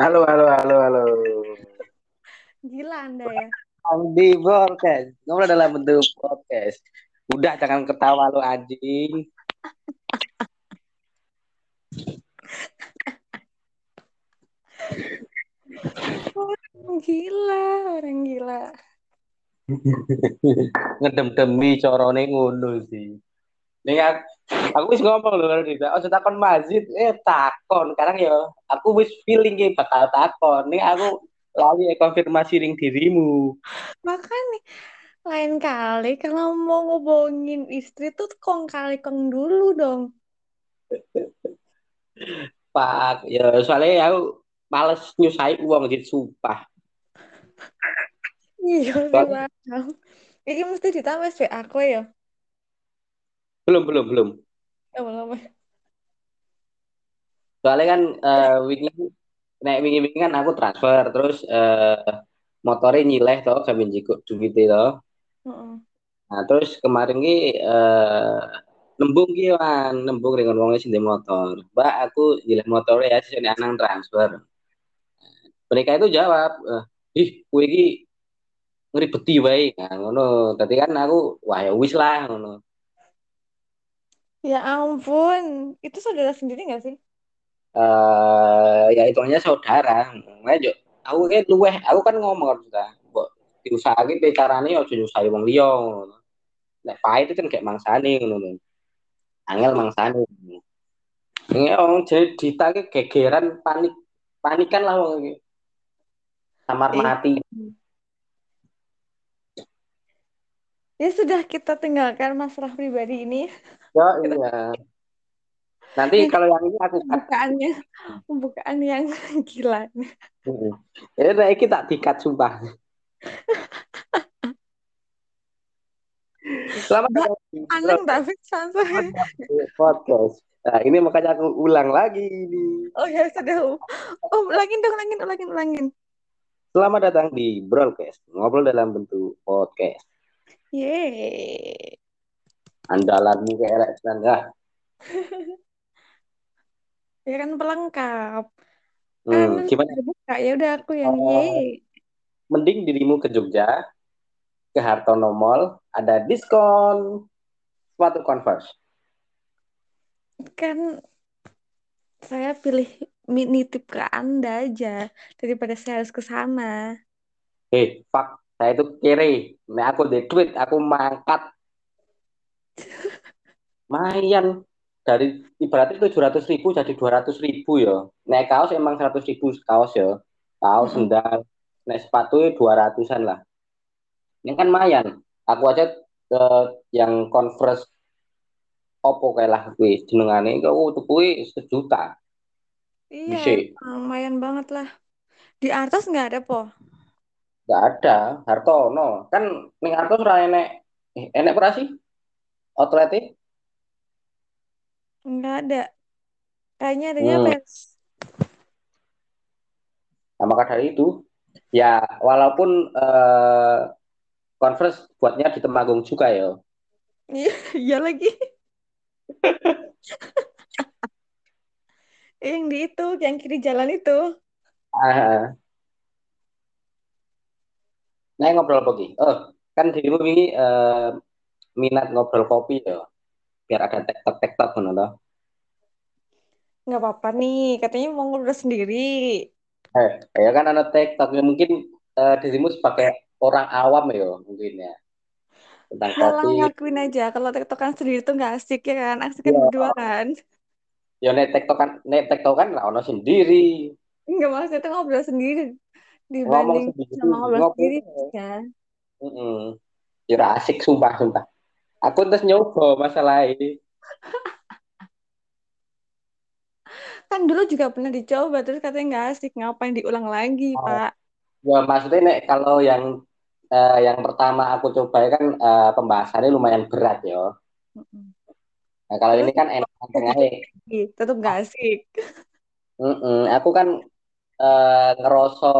Halo, halo, halo, halo. Gila Anda ya. Di podcast. Ngobrol dalam bentuk podcast. Udah jangan ketawa lu anjing. Orang gila, orang gila. Ngedem-demi corone ngono sih. Nih aku, wis ngomong lho karo Dita. Oh, takon masjid, eh takon. Sekarang ya aku wis feeling ki bakal takon. Nih aku lali konfirmasi ring dirimu. Makanya lain kali kalau mau ngobongin istri tuh kong kali kong dulu dong. Pak, ya soalnya aku males nyusai uang gitu sumpah. Iya. Ini mesti ditambah sih aku ya. Belum, belum, belum. Ya belum. Soalnya kan eh wingi nek wingi-wingi kan aku transfer terus eh motornya nyileh toh kami jikuk duit. Heeh. Nah, terus kemarin ki eh nembung ki wan, nembung dengan wong sing ndek motor. Mbak, aku nyileh motornya ya sing anang transfer. Mereka itu jawab, "Ih, kowe iki ngribeti wae." Nah, ngono. Tadi kan aku wah ya wis lah ngono. Ya ampun, itu saudara sendiri nggak sih? eh ya hitungannya saudara. Makanya aku kan luweh, aku kan ngomong harus ta. Mbok diusahake piye carane aja nyusahi wong liya ngono. Nek pahit itu kan kayak mangsane ngono. Angel mangsane. Ini orang jadi ditake gegeran panik panikan lah wong iki. Samar Iya. mati. Ya sudah kita tinggalkan masalah pribadi ini. Ya iya. Nanti Ini kalau yang ini aku pembukaannya, pembukaan yang gila. Ya nek iki tak dikat sumpah. Selamat datang di santai. podcast. Nah, ini makanya aku ulang lagi ini. Oh ya sudah. Oh, ulangin dong, ulangin, ulangin, ulangin. Selamat datang di broadcast, ngobrol dalam bentuk podcast. Yeay. Andalanmu kayak elek tenan. Nah, Ya kan pelengkap. hmm, Kan gimana? buka ya udah aku yang yeay. Mending dirimu ke Jogja, ke Hartono Mall, ada diskon sepatu Converse. Kan saya pilih nitip ke Anda aja daripada saya harus ke sana. Hei, fuck, saya itu kiri. Nek aku di tweet, aku mangkat. Mayan. Dari ibaratnya tujuh ratus ribu jadi dua ratus ribu ya. Nek kaos emang seratus ribu kaos ya. Kaos, Mm-mm. sendal. Nek sepatu dua ratusan lah. Ini kan mayan. Aku aja eh, yang Converse opo kayak lah kuwi jenengane kau tuh kuwi sejuta. Iya, Bisa. emang lumayan banget lah. Di atas nggak ada po? Gak ada Hartono. Kan ning Hartono ora enek eh, enek ora sih? Outlet Nggak ada. Kayaknya adanya Hmm. Vans. Nah, maka dari itu, ya walaupun eh, Converse buatnya di Temanggung juga ya. Iya, iya lagi. Yang di itu, yang kiri jalan itu. Ah, nah ngobrol apa Ki? Oh, kan dirimu ini eh, minat ngobrol kopi ya. Biar ada tektok-tektok ngono toh. Nggak apa-apa nih, katanya mau ngobrol sendiri. Eh, ya kan ada TikTok ya mungkin eh, dirimu sebagai orang awam ya mungkin ya tentang Halah kopi. ngakuin aja, kalau tektokan sendiri tuh nggak asik ya kan? Asik kan Ya, berdua kan? ya nek TikTok kan nek TikTok kan lah ono sendiri. Nggak maksudnya tuh ngobrol sendiri Ngomong dibanding sendiri, sama ngobrol ngobrol. sendiri kan? Heeh. Ya ora asik sumpah sumpah. Aku terus nyoba masalah ini. Kan dulu juga pernah dicoba, terus katanya nggak asik. Ngapain diulang lagi, Oh. Pak? Ya maksudnya nek kalau yang eh, yang pertama aku coba kan eh, pembahasannya lumayan berat ya. Nah, kalau Terus ini kan enak tengahnya. tetap nggak asik. Heeh. Aku kan eh, ngerasa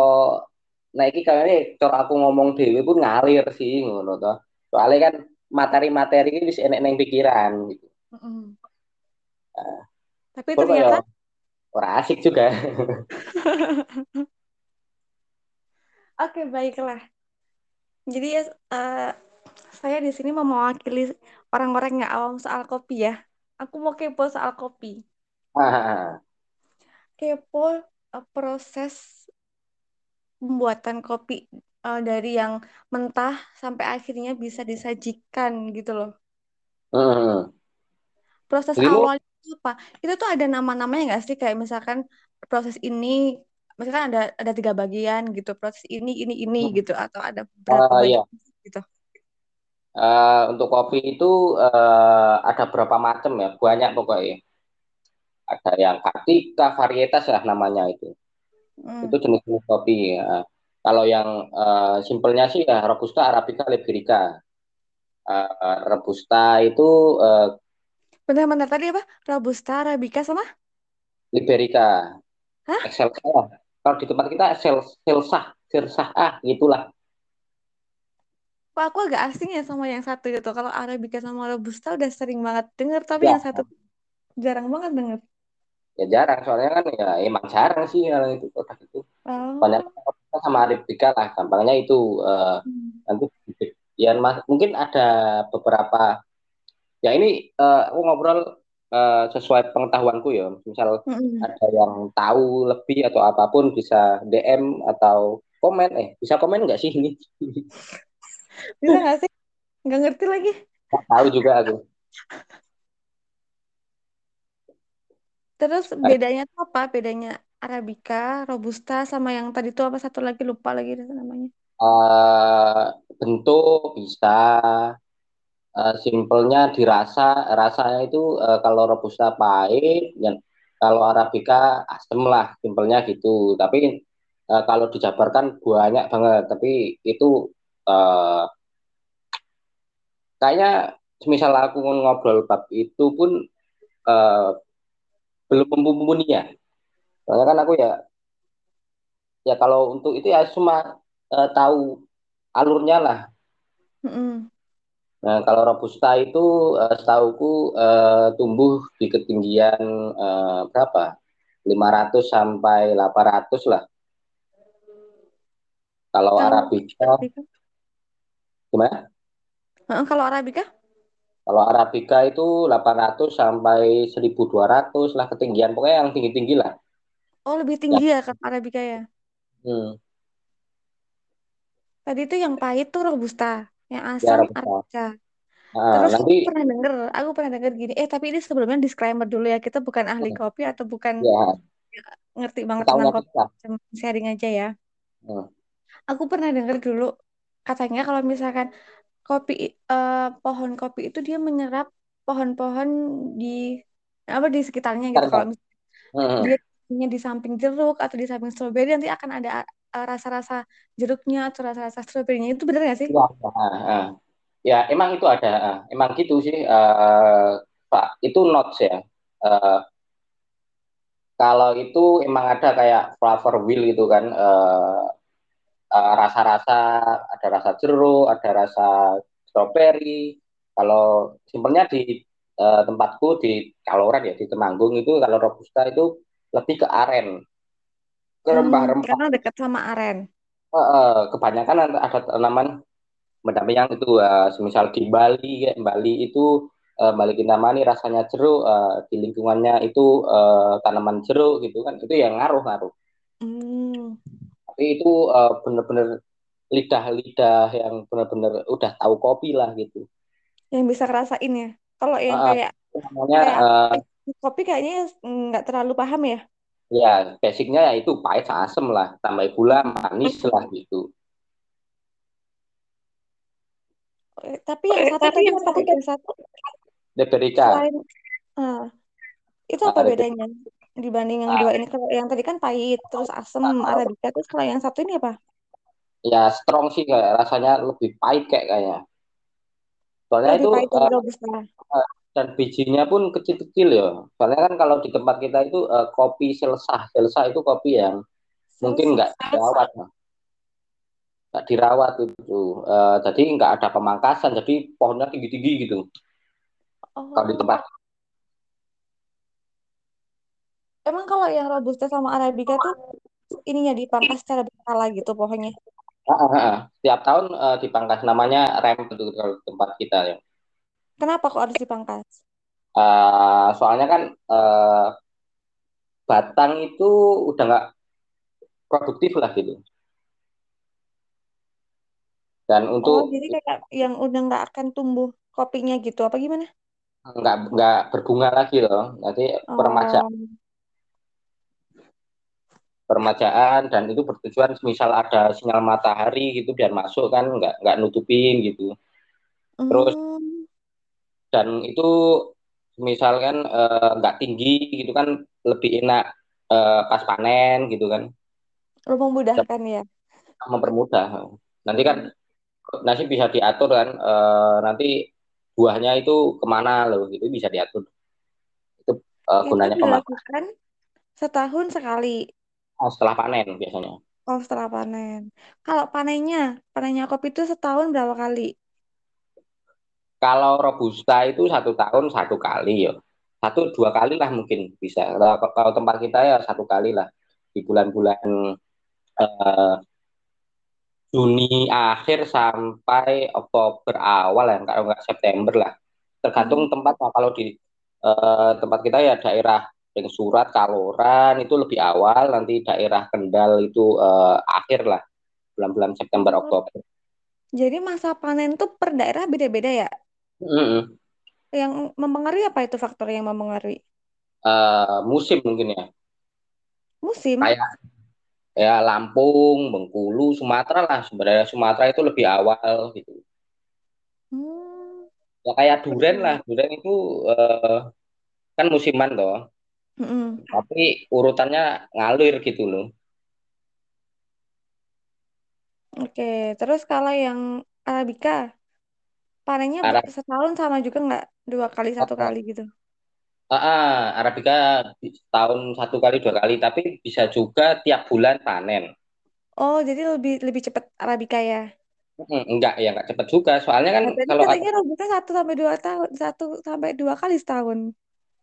nah iki kayaknya cara aku ngomong dewe pun ngalir sih ngono toh. Soalnya kan materi-materi ini bisa enek neng pikiran gitu. Mm-mm. Tapi Pokoknya ternyata ya ora asik juga. Oke, baiklah. Jadi ya, eh, saya di sini mau mewakili orang-orang yang awam soal kopi ya. Aku mau kepo soal kopi. Ah, Kepo eh, proses pembuatan kopi eh, dari yang mentah sampai akhirnya bisa disajikan gitu loh. hmm. Proses awalnya itu apa? Itu tuh ada nama-namanya nggak sih? Kayak misalkan proses ini, misalkan ada ada tiga bagian gitu. Proses ini, ini, ini gitu. Atau ada berapa eh, ya bagian gitu. Eh, untuk kopi itu eh, ada berapa macam ya? Banyak pokoknya. Ada yang kartika, varietas lah namanya itu. Hmm. Itu jenis-jenis kopi. ya. Kalau yang eh, simpelnya sih ya Robusta, Arabica, Liberica. Eh, Robusta itu eh, Bentar-bentar tadi apa? Robusta, Arabica sama? Liberica, Hah? Excelsa. Kalau di tempat kita Excel, Excelsa, Excelsa, ah gitulah. Kok aku agak asing ya sama yang satu itu. Kalau Arabica sama Robusta udah sering banget denger, tapi Ya, yang satu jarang banget denger. ya jarang soalnya kan ya emang jarang sih kalau itu produk itu. Banyak Oh. Sama Arabica lah, gampangnya itu Hmm. nanti ya mas, mungkin ada beberapa ya ini eh, aku ngobrol eh, sesuai pengetahuanku ya misal Mm-mm. ada yang tahu lebih atau apa pun bisa DM atau komen eh bisa komen nggak sih ini Bisa nggak sih? Nggak ngerti lagi. nggak tahu juga aku Terus bedanya tuh apa? Bedanya Arabica, Robusta, sama yang tadi tuh apa satu lagi lupa lagi namanya. Eh, bentuk bisa. Eh, simpelnya dirasa rasanya itu eh, kalau robusta pahit ya, kalau arabica asem lah simpelnya gitu. Tapi eh, kalau dijabarkan banyak banget tapi itu eh, kayaknya misal aku ngobrol bab itu pun eh, belum mumpuninya soalnya kan aku ya ya kalau untuk itu ya cuma eh, tahu alurnya lah Mm-mm. Nah, kalau robusta itu eh, setauku eh, tumbuh di ketinggian eh, berapa? 500 sampai 800 lah. Kalau Kalau Arabica Arabica, gimana? Kalau Arabica, Kalau Arabica itu 800 sampai 1200 lah ketinggian. Pokoknya yang tinggi-tinggi lah. Oh lebih Ya, tinggi ya kalau Arabica ya. hmm, Tadi tuh yang pahit tuh Robusta, yang ya asam robusta. Arabica. Nah, Terus aku nanti pernah denger, aku pernah denger gini, eh tapi ini sebelumnya disclaimer dulu ya, kita bukan ahli kopi atau bukan ya ngerti banget tentang ketahuan kopi, cuma sharing aja ya. Hmm, Aku pernah denger dulu, katanya kalau misalkan kopi, eh, pohon kopi itu dia menyerap pohon-pohon di apa di sekitarnya gitu. Kalau misalnya Hmm, dia tumbuhnya di samping jeruk atau di samping stroberi, nanti akan ada eh, rasa-rasa jeruknya atau rasa-rasa stroberinya. Itu bener gak sih? ya, nah. Ya, emang itu ada. ah. Emang gitu sih. eh, Pak, itu notes ya. Eh, Kalau itu emang ada kayak flavor wheel gitu kan, rasa-rasa, ada rasa jeruk, ada rasa strawberry. Kalau simpelnya di eh, tempatku di Kaloran ya di Temanggung itu kalau robusta itu lebih ke aren, ke Hmm, rempah-rempah. karena dekat sama aren. Eh, eh, kebanyakan ada tanaman mendamping yang itu eh, semisal di Bali ya, Bali itu eh, Bali Kintamani rasanya jeruk eh, di lingkungannya itu eh, tanaman jeruk gitu kan itu yang ngaruh-ngaruh. Hmm. Tapi itu bener-bener lidah-lidah yang bener-bener udah tahu kopi lah gitu. yang bisa ngerasain ya. Kalau yang ah, kayak namanya kayak kopi kayaknya nggak terlalu paham ya. ya basicnya ya itu pahit asem lah, tambah gula manis lah gitu. Eh, Tapi yang satu tadi apa? Yang satu Liberica, selain ah, itu apa ah, bedanya dibanding yang ah, dua ini? Kalau yang tadi kan pahit, terus asem, arabica, terus kalau yang satu ini apa? ya strong sih kayak rasanya lebih pahit kayak kayaknya. Soalnya Lebih itu pahit robusta. eh, dan bijinya pun kecil-kecil ya. Soalnya kan kalau di tempat kita itu eh, kopi selsah, selsah itu kopi yang mungkin nggak dirawat, nggak dirawat itu. Eh, jadi nggak ada pemangkasan, jadi pohonnya tinggi-tinggi gitu. Kalau di Oh, tempat emang kalau yang robusta sama arabica tuh ininya dipangkas secara berkala gitu pohonnya. Ah, ah, ah. Setiap tahun uh, dipangkas namanya rem itu kalau tempat kita ya. Kenapa kok harus dipangkas? Uh, soalnya kan uh, batang itu udah nggak produktif lah gitu. Dan untuk Oh, jadi kayak yang udah nggak akan tumbuh kopinya gitu, apa gimana? nggak nggak berbunga lagi loh. Nanti permajaan Oh, permajaan dan itu bertujuan misal ada sinyal matahari gitu biar masuk kan nggak nggak nutupin gitu. Terus hmm, dan itu misalkan eh, nggak tinggi gitu kan lebih enak eh, pas panen gitu kan lo memudahkan ya. mempermudah nanti kan nasi bisa diatur kan eh, nanti buahnya itu ke mana loh gitu bisa diatur itu Itu gunanya dilakukan setahun sekali. setelah panen biasanya Oh, setelah panen. Kalau panennya, panennya kopi itu setahun berapa kali? Kalau robusta itu satu tahun satu kali ya satu dua kali lah mungkin bisa kalau, kalau tempat kita ya satu kali lah di bulan-bulan eh, Juni akhir sampai Oktober awal ya, kalau nggak September lah. Tergantung Hmm. tempatnya. Kalau di eh, tempat kita ya daerah yang Surat, Kaloran itu lebih awal, nanti daerah Kendal itu eh, akhir lah, bulan-bulan September, Oh, Oktober. jadi masa panen tuh per daerah beda-beda ya? Mm-mm. Yang mempengaruhi apa itu faktor yang mempengaruhi? Eh, musim mungkin ya, Musim. kayak ya Lampung, Bengkulu, Sumatera lah. Sebenarnya Sumatera itu lebih awal gitu. Hmm. Ya kayak duren lah, duren itu eh, kan musiman toh. Mm-mm. tapi urutannya ngalir gitu loh. Oke, terus kalau yang Arabica, panennya Arab, setahun sama juga nggak? Dua kali, satu kali gitu. ah, ah, Arabica tahun satu kali dua kali, tapi bisa juga tiap bulan panen. Oh, jadi lebih lebih cepat Arabica ya? Hmm, enggak ya enggak cepat juga, soalnya kan Nah, tadi kalau katanya Robusta satu sampai dua tahun, satu sampai dua kali setahun.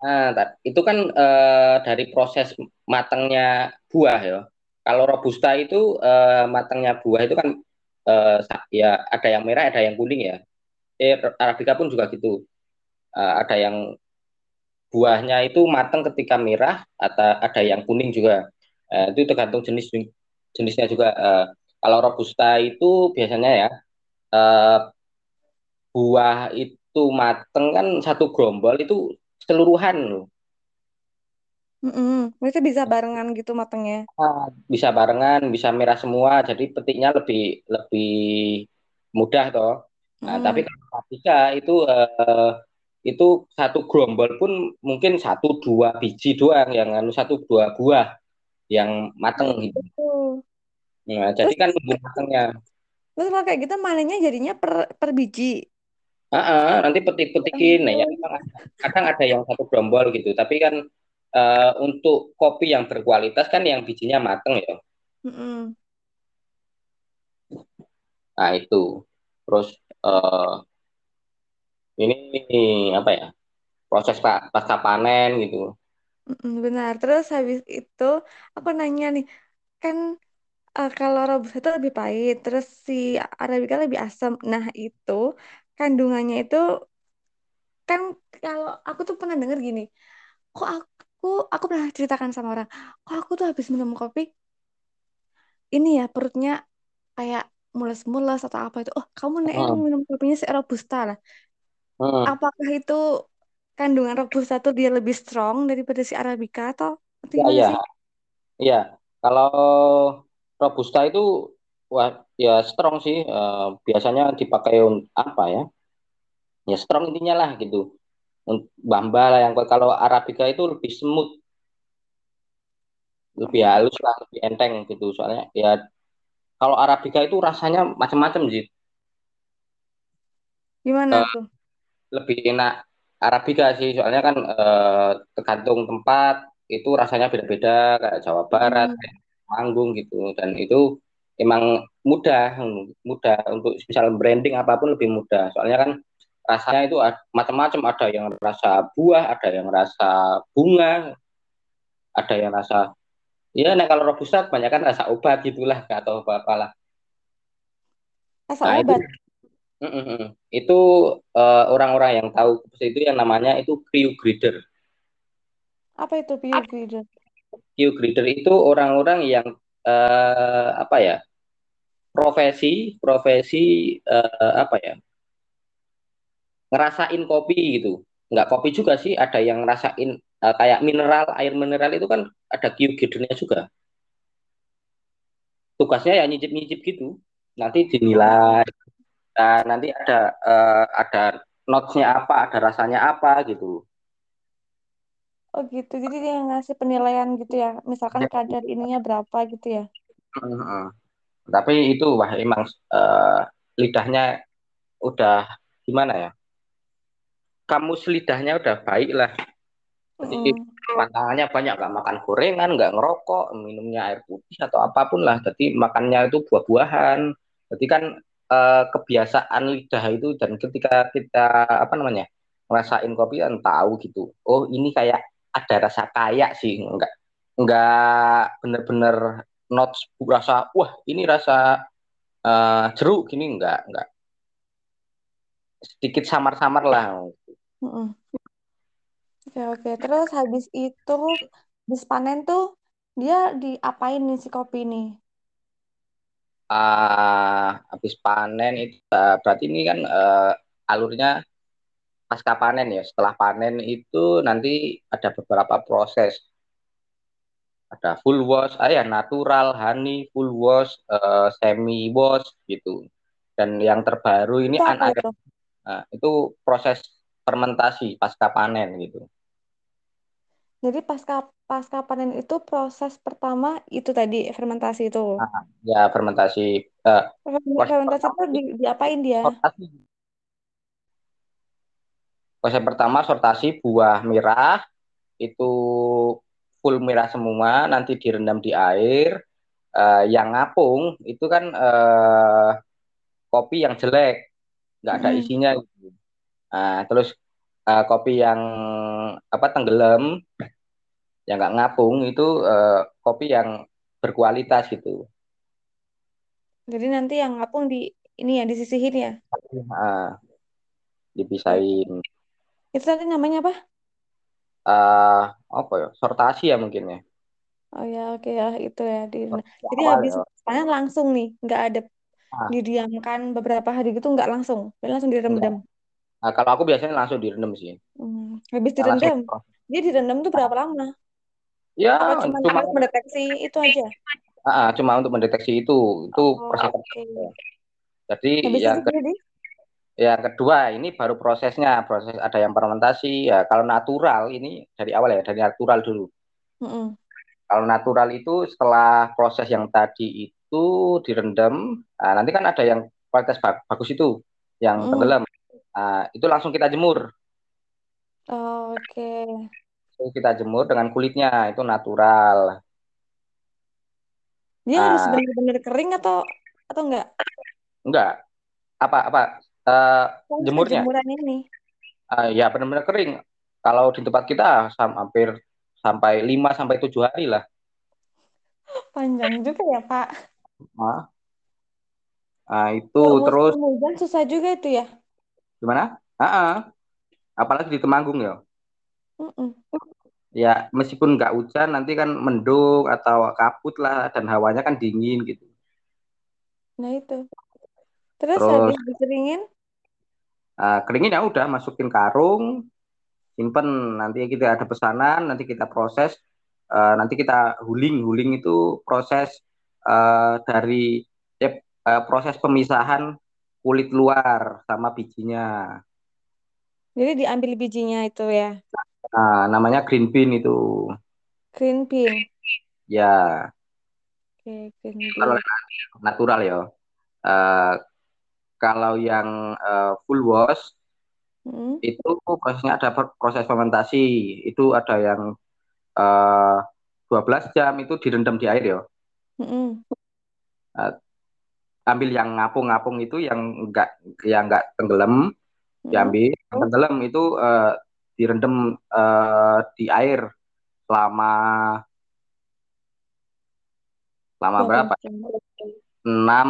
ah, ta- itu kan eh, dari proses matangnya buah ya. Kalau robusta itu eh, matangnya buah itu kan eh, sa- ya ada yang merah, ada yang kuning ya. Eh, Arabica pun juga gitu. Eh, ada yang buahnya itu matang ketika merah atau ada yang kuning juga. Eh, itu tergantung jenis jenisnya juga. Eh, kalau robusta itu biasanya ya eh, buah itu mateng kan satu gerombol itu keseluruhan loh. Mm-mm. Itu bisa barengan gitu matangnya. Ah, bisa barengan, bisa merah semua, jadi petiknya lebih lebih mudah toh. Nah, tapi Mm-mm. kalau Arabica itu eh, itu satu gerombol pun mungkin satu dua biji doang yang anu satu dua buah yang mateng Oh, gitu. gitu. Nah, jadi Terus, kan nunggu matengnya. terus kalau kayak gitu manennya jadinya per, per biji. Ah, ah, nanti petik-petikin. Nah, ya Oh. kadang ada yang satu gerombol gitu. Tapi kan eh, untuk kopi yang berkualitas kan yang bijinya mateng ya. Mm-mm. Nah, itu. Terus eh, ini apa ya? Proses pa- pasca panen gitu. Benar. Terus habis itu aku nanya nih, kan eh, kalau Robusta itu lebih pahit, terus si Arabica lebih asam. Nah, itu kandungannya itu kan kalau aku tuh pernah denger gini, kok aku aku pernah ceritakan sama orang, kok aku tuh habis minum kopi ini ya perutnya kayak mules-mules atau apa itu. Oh, kamu nih Hmm, minum kopinya si Robusta lah. hmm. Apakah itu kandungan Robusta tuh dia lebih strong daripada si Arabica atau Ya, ya, sih? ya. Kalau robusta itu wah, ya strong sih. Eh, biasanya dipakai un- apa ya? Ya strong intinya lah gitu. Untuk Bamba lah yang kalau Arabica itu lebih smooth, lebih halus lah, lebih enteng gitu. Soalnya ya kalau Arabica itu rasanya macam-macam sih. gimana Eh, tuh? lebih enak Arabica sih. Soalnya kan eh, tergantung tempat itu rasanya beda-beda kayak Jawa Barat, Hmm. Manggung gitu. Dan itu emang mudah, mudah untuk misal branding apa pun lebih mudah. Soalnya kan rasanya itu macam-macam. Ada yang rasa buah, ada yang rasa bunga, ada yang rasa Iya, nah kalau robusta kebanyakan rasa obat gitulah atau apa-apa lah. Rasa Nah, obat. mm, mm, mm. itu eh, orang-orang yang tahu itu yang namanya itu crew grader. Apa itu peer grader? Crew grader itu orang-orang yang eh, apa ya? profesi profesi eh, apa ya? ngerasain kopi gitu. Nggak kopi juga sih, ada yang ngerasain eh, kayak mineral, air mineral itu kan ada crew gradernya juga. Tugasnya ya nyicip-nyicip gitu. Nanti dinilai Nah, nanti ada uh, ada notes-nya apa, ada rasanya apa gitu. Oh gitu. Jadi dia ngasih penilaian gitu ya. Misalkan Ya, kadar ininya berapa gitu ya. uh, Tapi itu wah emang uh, lidahnya udah gimana ya? Kamus lidahnya udah baik lah. Jadi pantangannya banyak nggak makan gorengan, nggak ngerokok, minumnya air putih atau apa pun lah. Jadi makannya itu buah-buahan. Jadi kan uh, kebiasaan lidah itu dan ketika kita apa namanya ngerasain kopi kan tahu gitu. Oh ini kayak ada rasa kayak sih, nggak nggak bener-bener not rasa wah ini rasa uh, jeruk gini nggak nggak sedikit samar-samar lah. Mm-mm. Oke oke. Terus habis itu habis panen tuh dia diapain nih si kopi ini? Uh, habis panen itu uh, berarti ini kan uh, alurnya pasca panen ya. Setelah panen itu nanti ada beberapa proses. Ada full wash, ah ya natural, honey, full wash, uh, semi wash gitu. Dan yang terbaru ini Itu itu? Nah, itu proses fermentasi pasca panen gitu. Jadi pasca pasca panen itu proses pertama itu tadi fermentasi itu. Nah, ya fermentasi uh, Fermentasi itu di, diapain dia? sortasi. Proses pertama sortasi buah merah itu full merah semua, nanti direndam di air. Uh, yang ngapung itu kan uh, kopi yang jelek, nggak ada Mm-mm. isinya. Gitu. Nah, terus uh, kopi yang apa tenggelam, yang nggak ngapung itu uh, kopi yang berkualitas gitu. Jadi nanti yang ngapung di ini ya disisihin ya. Oke. dipisahin. Itu tadi namanya apa? Uh, apa ya? Sortasi ya mungkin ya. Oh ya oke ya itu ya di. Jadi awal habis ya. panen langsung nih, nggak ada Nah, didiamkan beberapa hari gitu nggak langsung, langsung direndam. Nah, kalau aku biasanya langsung direndam sih. Hmm. Habis Nah, langsung direndam, dia direndam tuh berapa lama? ya Apa cuma cuma harus mendeteksi itu aja? ah, cuma untuk mendeteksi itu itu Oh proses oke. pertama. Jadi Habis yang ke, jadi? yang kedua ini baru prosesnya proses ada yang fermentasi ya kalau natural ini dari awal ya dari natural dulu. Mm-mm. Kalau natural itu setelah proses yang tadi itu direndam, nah, nanti kan ada yang kualitas bagus itu yang Mm. tenggelam. Nah, itu langsung kita jemur. Oh, oke. Itu kita jemur dengan kulitnya itu natural. Dia harus Nah, benar-benar kering atau atau enggak? enggak apa apa Proses jemurnya penjemuran ini. Ah, ya benar-benar kering. Kalau di tempat kita sam hampir sampai 5 sampai 7 hari lah. Panjang juga ya, Pak. Nah, nah, itu Kalau terus hujan susah juga itu ya. Gimana? Ah. apalagi di Temanggung ya. Mm-mm. Ya meskipun nggak hujan nanti kan mendung atau kabut lah dan hawanya kan dingin gitu. Nah, itu. Terus Terus habis dikeringin, ah, keringin ya udah masukin karung, simpen nanti kita ada pesanan, nanti kita proses, eh, nanti kita huling. Huling itu proses eh, dari eh, proses pemisahan kulit luar sama bijinya. jadi diambil bijinya itu ya. Nah, namanya green bean itu. Green bean. Ya, Oke, green kalau bean. natural ya. Eh, kalau yang eh, full wash Mm. itu prosesnya ada proses fermentasi. Itu ada yang eh, 12 jam itu direndam di air ya. Mm-mm. Eh, ambil yang ngapung-ngapung itu yang enggak yang enggak tenggelam Mm-mm. diambil yang tenggelam itu eh, direndam eh, di air selama Lama 20 berapa? jam. 6,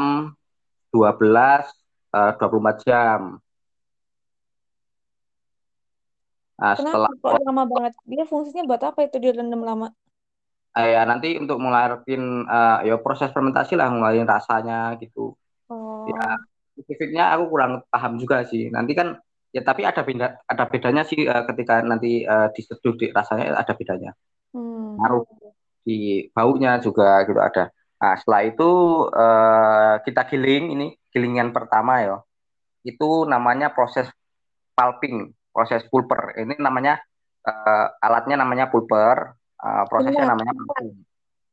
12, eh, 24 jam. Nah, Kenapa setelah kok lama banget? Dia fungsinya buat apa itu direndam lama? Eh, ya nanti untuk mengeluarkan eh, ya proses fermentasi lah, ngeluarin rasanya gitu. Ya, Oh, spesifiknya aku kurang paham juga sih. Nanti kan ya tapi ada beda ada bedanya sih eh, ketika nanti eh, diseduh di rasanya ada bedanya. hmm. Ngaruh di baunya juga gitu ada. Nah, setelah itu eh, kita giling ini gilingan pertama ya. Itu namanya proses pulping, proses pulper. Ini namanya eh, alatnya namanya pulper, eh, prosesnya namanya pulping.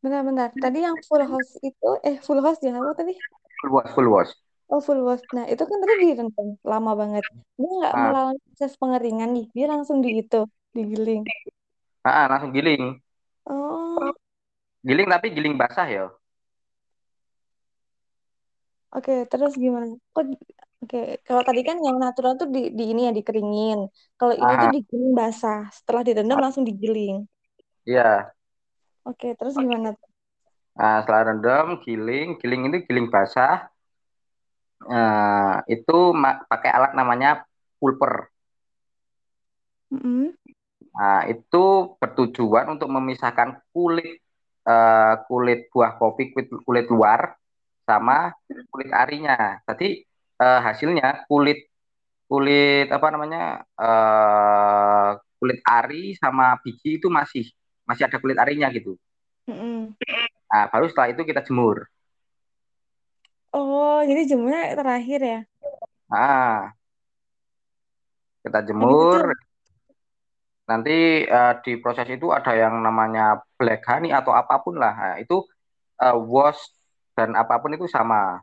bentar-bentar. Tadi yang full house itu, eh full house ya apa tadi? Full wash, full wash. Oh full wash. Nah itu kan tadi direndam lama banget. Dia nggak Nah, melalui proses pengeringan nih. Dia langsung di itu, digiling. nah, langsung giling. Oh, Giling tapi giling basah ya. oke. Terus gimana? Kok, oke. Kalau tadi kan yang natural tuh di, di ini ya dikeringin. Kalau ini tuh Ah, digiling basah. Setelah direndam langsung digiling. Iya. Oke. Terus gimana? Nah, setelah rendam, giling, giling itu giling basah. Eh, itu pakai alat namanya pulper. Mm-mm. Nah, itu bertujuan untuk memisahkan kulit eh, kulit buah kopi, kulit, kulit luar sama kulit arinya. Tadi eh, hasilnya kulit kulit apa namanya eh, kulit ari sama biji itu masih masih ada kulit arinya gitu. Mm-mm. Nah, baru setelah itu kita jemur. Oh, jadi jemurnya terakhir ya? Nah, kita jemur. Nanti eh, di proses itu ada yang namanya black honey atau apa pun lah. Nah, itu eh, wash dan apa pun itu sama.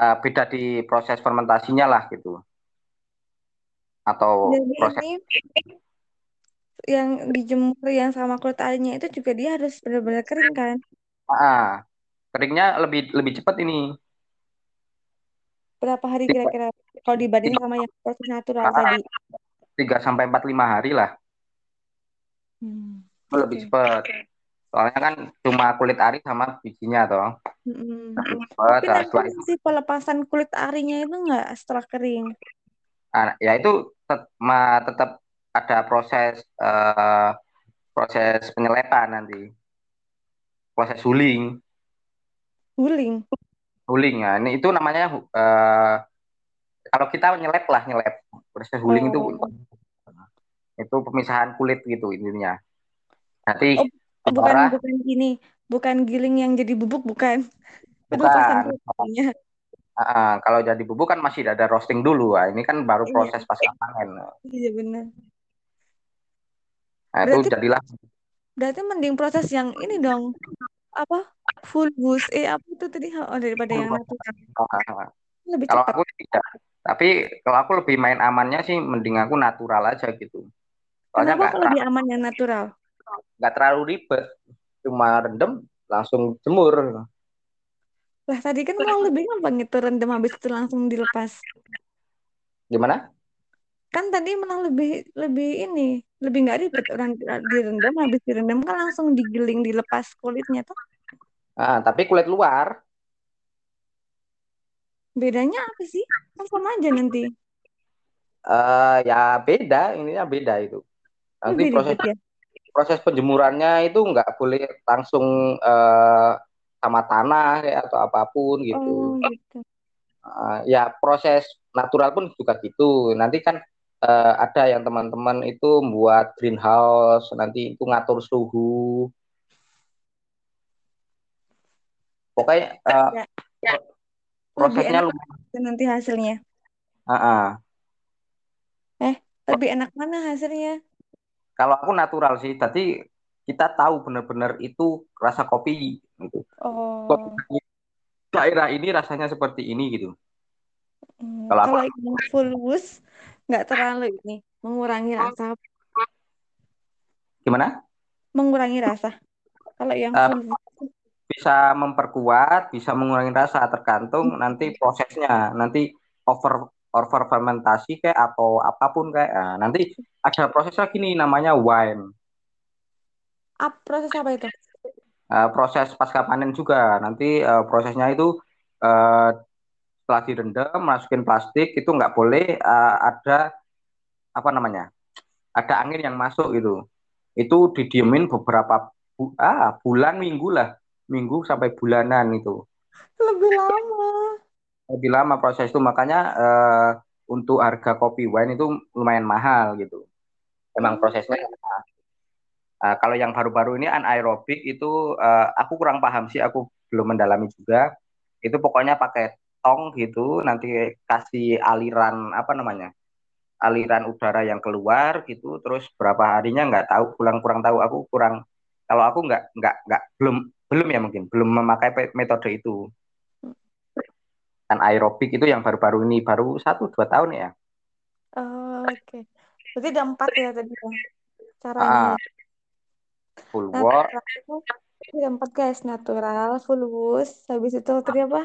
Eh, beda di proses fermentasinya lah gitu. Atau jadi proses ini yang dijemur yang sama kulit arinya itu juga dia harus benar-benar kering kan? ah, keringnya lebih lebih cepat ini. Berapa hari kira-kira kalau dibanding sama yang proses natural tadi? ah, tiga sampai empat lima hari lah. Hmm, lebih oke. cepat. Soalnya kan cuma kulit ari sama bijinya toh. Mm-mm. Lebih cepat. Tapi setelah itu, masih pelepasan kulit arinya itu nggak setelah kering? ah, ya itu tet- ma- tetap ada proses eh, proses penyelepan nanti. proses huling. Guling. huling ya. Ini itu namanya eh, kalau kita nyelep lah nyelep. Proses huling itu Oh, itu pemisahan kulit gitu intinya. Nanti oh, bukan darah bukan gini, bukan giling yang jadi bubuk bukan. Bukan. Ah, kalau jadi bubuk kan masih ada roasting dulu. Ah ini kan baru Iya, proses pasca panen. Iya benar. Nah itu Berarti jadilah berarti mending proses yang ini dong. Apa? Full boost. Eh apa itu tadi? Oh, daripada yang natural. Ah, Lebih kalau cepat. aku tidak tapi kalau aku lebih main amannya sih mending aku natural aja gitu soalnya Kenapa kok lebih aman yang natural? nggak terlalu ribet cuma rendem langsung jemur Lah tadi kan malah lebih gampang itu rendam habis itu langsung dilepas. gimana Kan tadi malah lebih lebih ini, lebih nggak ribet orang direndam habis direndam kan langsung digiling dilepas kulitnya tuh. Ah, tapi kulit luar Bedanya apa sih? Kan sama aja nanti. eh ya beda, ininya beda itu. Nanti Lebih proses ya. proses penjemurannya itu nggak boleh langsung eh, sama tanah kayak atau apa pun gitu. Oh gitu. Eh, ya proses natural pun juga gitu. Nanti kan eh, ada yang teman-teman itu buat greenhouse, nanti itu ngatur suhu. Pokoknya eh, Ya, lebih prosesnya enak lumayan. nanti hasilnya. Ah, ah. Eh, lebih enak mana hasilnya? Kalau aku natural sih, tadi kita tahu benar-benar itu rasa kopi gitu. Kopi Oh, daerah ini rasanya seperti ini gitu. hmm, Kalau aku kalau yang full boost nggak terlalu ini mengurangi rasa, gimana? mengurangi rasa. Kalau yang boost, bisa memperkuat, bisa mengurangi rasa tergantung nanti prosesnya. Nanti over over fermentasi kayak atau apa pun kayak nah, nanti ada proses lagi nih namanya wine. up proses apa itu? uh, proses pasca panen juga. Nanti uh, prosesnya itu uh, setelah direndam, masukin plastik itu nggak boleh uh, ada apa namanya, ada angin yang masuk gitu. Itu didiemin beberapa bu ah, bulan minggu lah, minggu sampai bulanan itu. Lebih lama. Lebih lama proses itu makanya uh, untuk harga kopi wine itu lumayan mahal gitu. Emang hmm. prosesnya Uh, kalau yang baru-baru ini anaerobik itu uh, aku kurang paham sih, aku belum mendalami juga. Itu pokoknya pakai tong gitu, nanti kasih aliran apa namanya, aliran udara yang keluar gitu, terus berapa harinya nggak tahu, kurang kurang tahu. Aku kurang, kalau aku nggak nggak nggak belum belum ya mungkin belum memakai metode itu. Dan aerobik itu yang baru-baru ini baru satu dua tahun ya. Oh, Oke, okay. berarti ada empat ya tadi ya caranya. Uh, full wash ada empat guys natural full wash habis itu tadi apa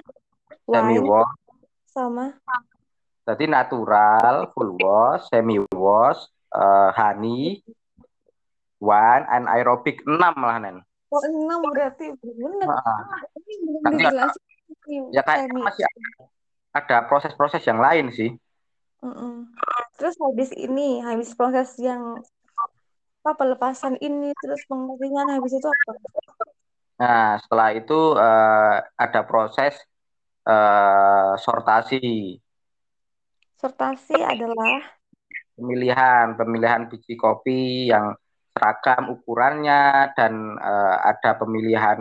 semi wash. Sama. Tadi natural full wash semi wash uh, honey one and aerobik enam lah nen. Oh enam berarti benar nah, belum dijelasin ya kayak masih ada proses-proses yang lain sih. Mm -mm. terus habis ini habis proses yang apa pelepasan ini terus pengeringan habis itu apa? Nah, setelah itu uh, ada proses uh, sortasi. Sortasi adalah pemilihan pemilihan biji kopi yang seragam ukurannya dan uh, ada pemilihan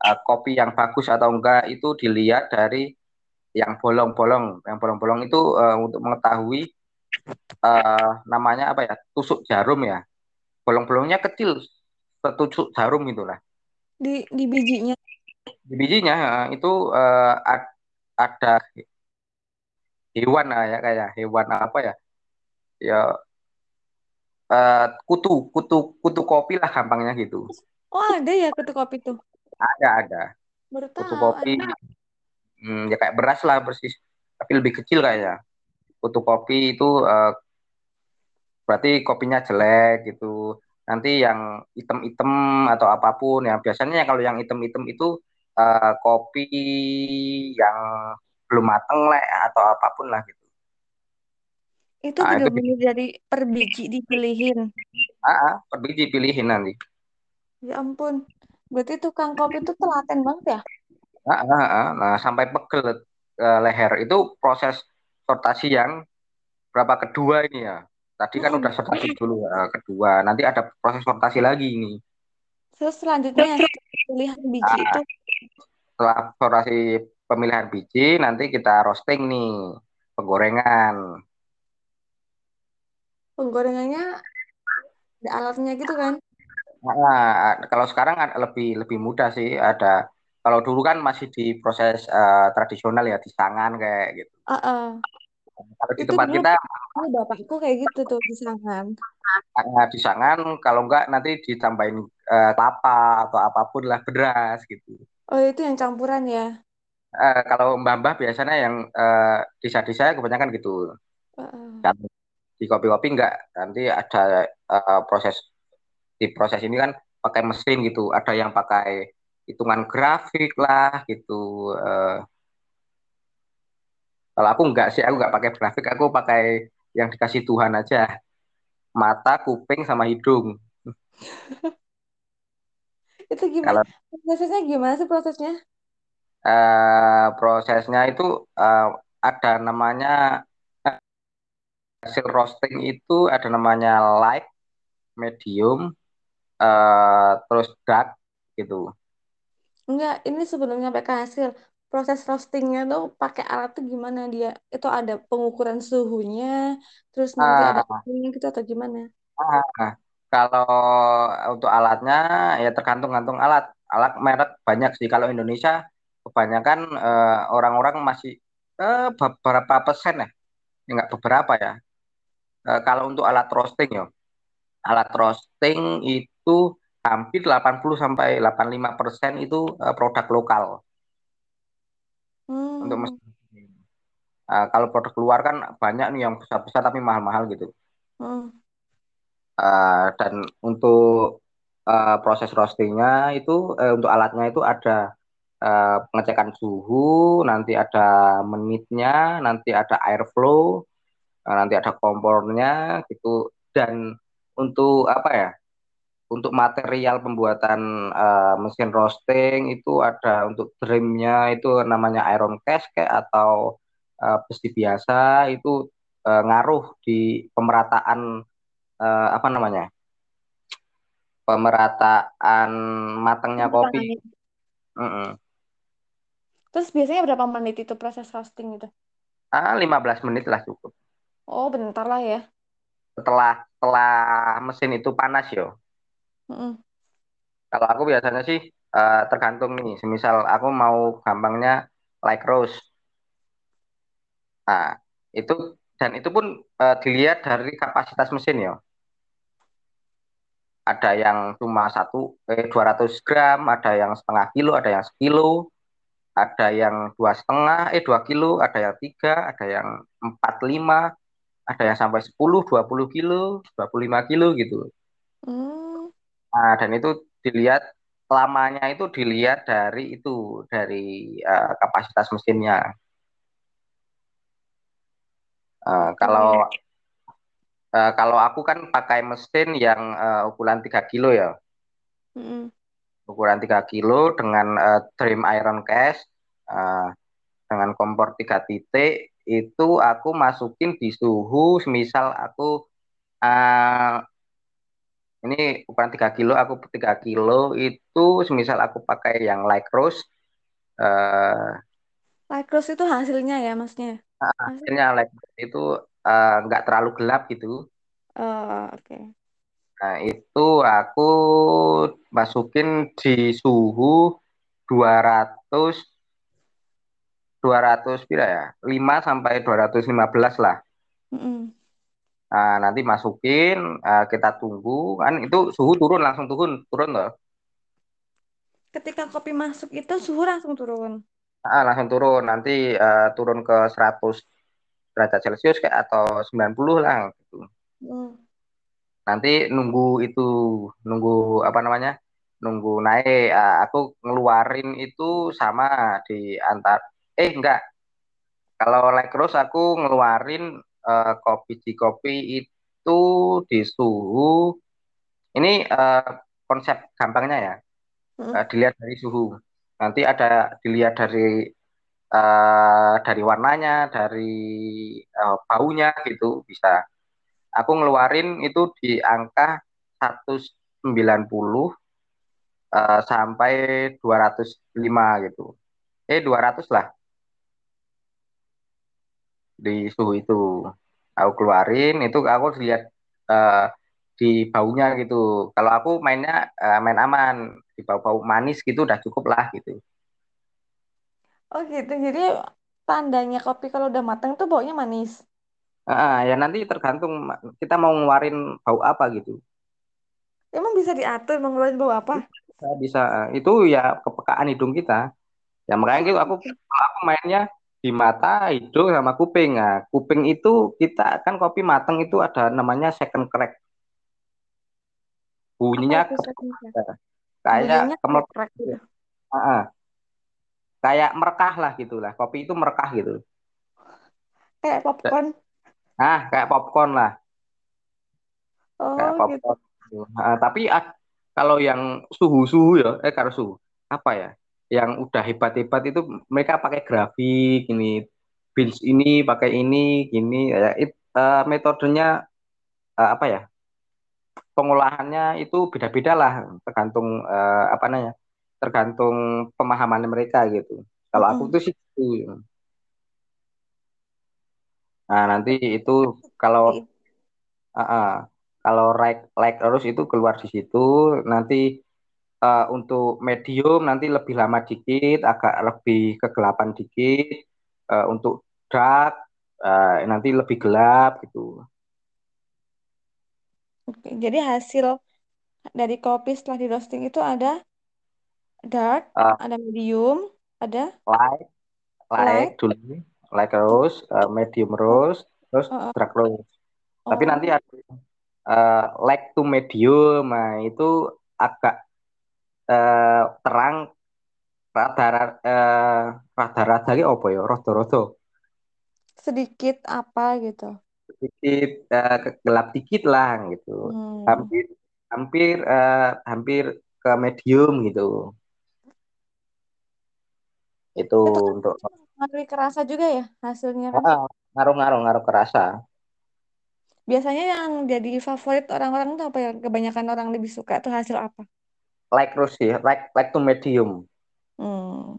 uh, kopi yang bagus atau enggak itu dilihat dari yang bolong-bolong. Yang bolong-bolong itu uh, untuk mengetahui uh, namanya apa ya? tusuk jarum ya bolong-bolongnya kecil setuju jarum itulah di di bijinya di bijinya itu uh, ad, ada hewan lah ya kayak hewan apa ya? Ya uh, kutu kutu kutu kopi lah gampangnya gitu. Oh ada ya kutu kopi tuh? Ada ada. Baru kutu kopi. hmm, ya kayak beras lah persis. Tapi lebih kecil kayaknya. Kutu kopi itu uh, berarti kopinya jelek gitu. Nanti yang item-item atau apa pun ya biasanya kalau yang item-item itu uh, kopi yang belum mateng lah atau apa pun lah gitu. Itu nah, benar benar dari per biji dipilihin. Ah, per biji pilihin nanti. Ya ampun. Berarti tukang kopi itu telaten banget ya? Ah, ah, ah. nah sampai pegel uh, leher. Itu proses sortasi yang berapa kedua ini ya? Tadi kan udah sortasi dulu uh, kedua, nanti ada proses sortasi lagi ini. Terus selanjutnya pemilihan biji nah, itu setelah sortasi pemilihan biji nanti kita roasting nih penggorengan. Penggorengannya ada alatnya gitu kan? Nah, kalau sekarang lebih lebih mudah sih ada kalau dulu kan masih di proses uh, tradisional ya di tangan kayak gitu. Uh -uh. Kalau di tempat kita Oh, bapakku kayak gitu tuh di Sangan. Nah, di Sangan kalau enggak nanti ditambahin uh, kelapa atau apa pun lah beras gitu. Oh, itu yang campuran ya. Uh, kalau mbah-mbah biasanya yang uh, di saya kebanyakan gitu. Uh. di kopi-kopi enggak nanti ada uh, proses di proses ini kan pakai mesin gitu. Ada yang pakai hitungan grafik lah gitu. Uh, kalau aku enggak sih, aku enggak pakai grafik, aku pakai yang dikasih Tuhan aja. Mata, kuping, sama hidung. itu gimana? Kalau, prosesnya gimana sih prosesnya? Uh, prosesnya itu uh, ada namanya hasil roasting itu ada namanya light, medium, uh, terus dark gitu. Enggak, ini sebelum nyampe ke hasil proses roastingnya tuh pakai alat tuh gimana dia? Itu ada pengukuran suhunya, terus nanti ada Ah, gitu atau gimana? ah, kalau untuk alatnya ya tergantung-gantung alat. Alat merek banyak sih. Kalau Indonesia kebanyakan eh, orang-orang masih eh, beberapa persen ya, enggak beberapa ya. Eh, kalau untuk alat roasting ya, alat roasting itu hampir 80 sampai 85 persen itu eh, produk lokal untuk Hmm. mesin. Uh, kalau produk luar kan banyak nih yang besar-besar tapi mahal-mahal gitu. Hmm. Uh, dan untuk eh, proses roastingnya itu eh, untuk alatnya itu ada eh, pengecekan suhu, nanti ada menitnya, nanti ada airflow, eh, nanti ada kompornya gitu. Dan untuk apa ya? Untuk material pembuatan eh, mesin roasting itu ada untuk dreamnya itu namanya iron cast kayak atau eh, besi biasa itu eh, ngaruh di pemerataan eh, apa namanya? Pemerataan matangnya kopi. Tangannya. Mm-mm. Terus biasanya berapa menit itu proses roasting itu? Ah, 15 menit lah cukup. Oh, bentar lah ya. Setelah setelah mesin itu panas yo. Mm-mm. Kalau aku biasanya sih eh, tergantung nih. Semisal aku mau gampangnya like roast. Nah, itu dan itu pun eh, dilihat dari kapasitas mesin yo. Ada yang cuma satu eh 200 gram, ada yang setengah kilo, ada yang sekilo, ada yang dua setengah, eh dua kilo, ada yang tiga, ada yang empat lima, ada yang sampai sepuluh, dua puluh kilo, 25 kilo gitu. Hmm. Nah, dan itu dilihat lamanya itu dilihat dari itu dari eh, kapasitas mesinnya. Oke. kalau eh, kalau aku kan pakai mesin yang eh, ukuran 3 kilo ya, Mm-mm. ukuran 3 kilo dengan eh, trim iron cast eh, dengan kompor 3 titik itu aku masukin di suhu semisal aku eh, ini ukuran 3 kilo aku 3 kilo itu semisal aku pakai yang light roast eh, Light roast itu hasilnya ya, masnya? Hasil? hasilnya light roast itu eh, nggak terlalu gelap gitu Oh, oke. nah itu aku masukin di suhu 200 200 pira ya 5 sampai 215 lah Mm-mm. Nah, nanti masukin, eh, kita tunggu kan itu suhu turun langsung turun turun loh. Ketika kopi masuk itu suhu langsung turun. Ah, langsung turun nanti eh, turun ke 100 derajat Celcius kayak atau 90 lah gitu. Mm. Nanti nunggu itu nunggu apa namanya? Nunggu naik. Aku ngeluarin itu sama di antar eh enggak. Kalau like roast aku ngeluarin eh, kopi di kopi itu di suhu ini eh, konsep gampangnya ya. Mm-mm. Eh, dilihat dari suhu. Nanti ada dilihat dari eh, dari warnanya, dari eh, baunya gitu bisa. Aku ngeluarin itu di angka 190 eh, sampai 205 gitu. Eh 200 lah di suhu itu. Aku keluarin itu aku lihat eh, di baunya gitu. Kalau aku mainnya eh, main aman, di bau-bau manis gitu udah cukup lah gitu. Oh gitu. Jadi tandanya kopi kalau udah matang tuh baunya manis. Ah, ya nanti tergantung kita mau ngeluarin bau apa gitu. Emang bisa diatur mau ngeluarin bau apa? Bisa, bisa. itu ya kepekaan hidung kita. Ya makanya gitu aku aku mainnya di mata, hidung sama kuping. Nah, kuping itu kita kan kopi mateng itu ada namanya second crack. Bunyinya kayak Bunyinya kemel, krek gitu. ah. Kayak merekah lah gitulah. Kopi itu merekah gitu. Kayak popcorn. Nah, kayak popcorn lah, kayak Oh gitu. popcorn. Ah, tapi ad- kalau yang suhu-suhu ya, eh kalau suhu apa ya? Yang udah hebat-hebat itu mereka pakai grafik ini, beans ini pakai ini, gini ya. it- eh, metodenya eh, apa ya? Pengolahannya itu beda-beda lah, tergantung eh, apa namanya? Tergantung pemahaman mereka gitu. Kalau aku tuh sih gitu. Nah, nanti itu kalau ah, ah, kalau like like terus itu keluar di situ, nanti eh, untuk medium nanti lebih lama dikit, agak lebih kegelapan dikit. Eh, untuk dark eh, nanti lebih gelap gitu. Oke, Jadi hasil dari kopi setelah di roasting itu ada dark, Eh, ada medium, ada light, light light. dulu, light terus, eh, medium rose, terus Oh, oh, dark rose. Tapi nanti oh. ada eh, light to medium, nah itu agak eh, terang rada eh, rada-rada ki apa ya rada-rada Sedikit apa gitu. sedikit eh, ke- gelap dikit lah gitu Hmm. hampir hampir eh, hampir ke medium gitu itu Itu untuk mempengaruhi kerasa juga ya hasilnya kan. ah, ngaruh-ngaruh ngaruh kerasa Biasanya yang jadi favorit orang-orang itu apa ya? Kebanyakan orang lebih suka tuh hasil apa? like terus sih like like to medium Hmm.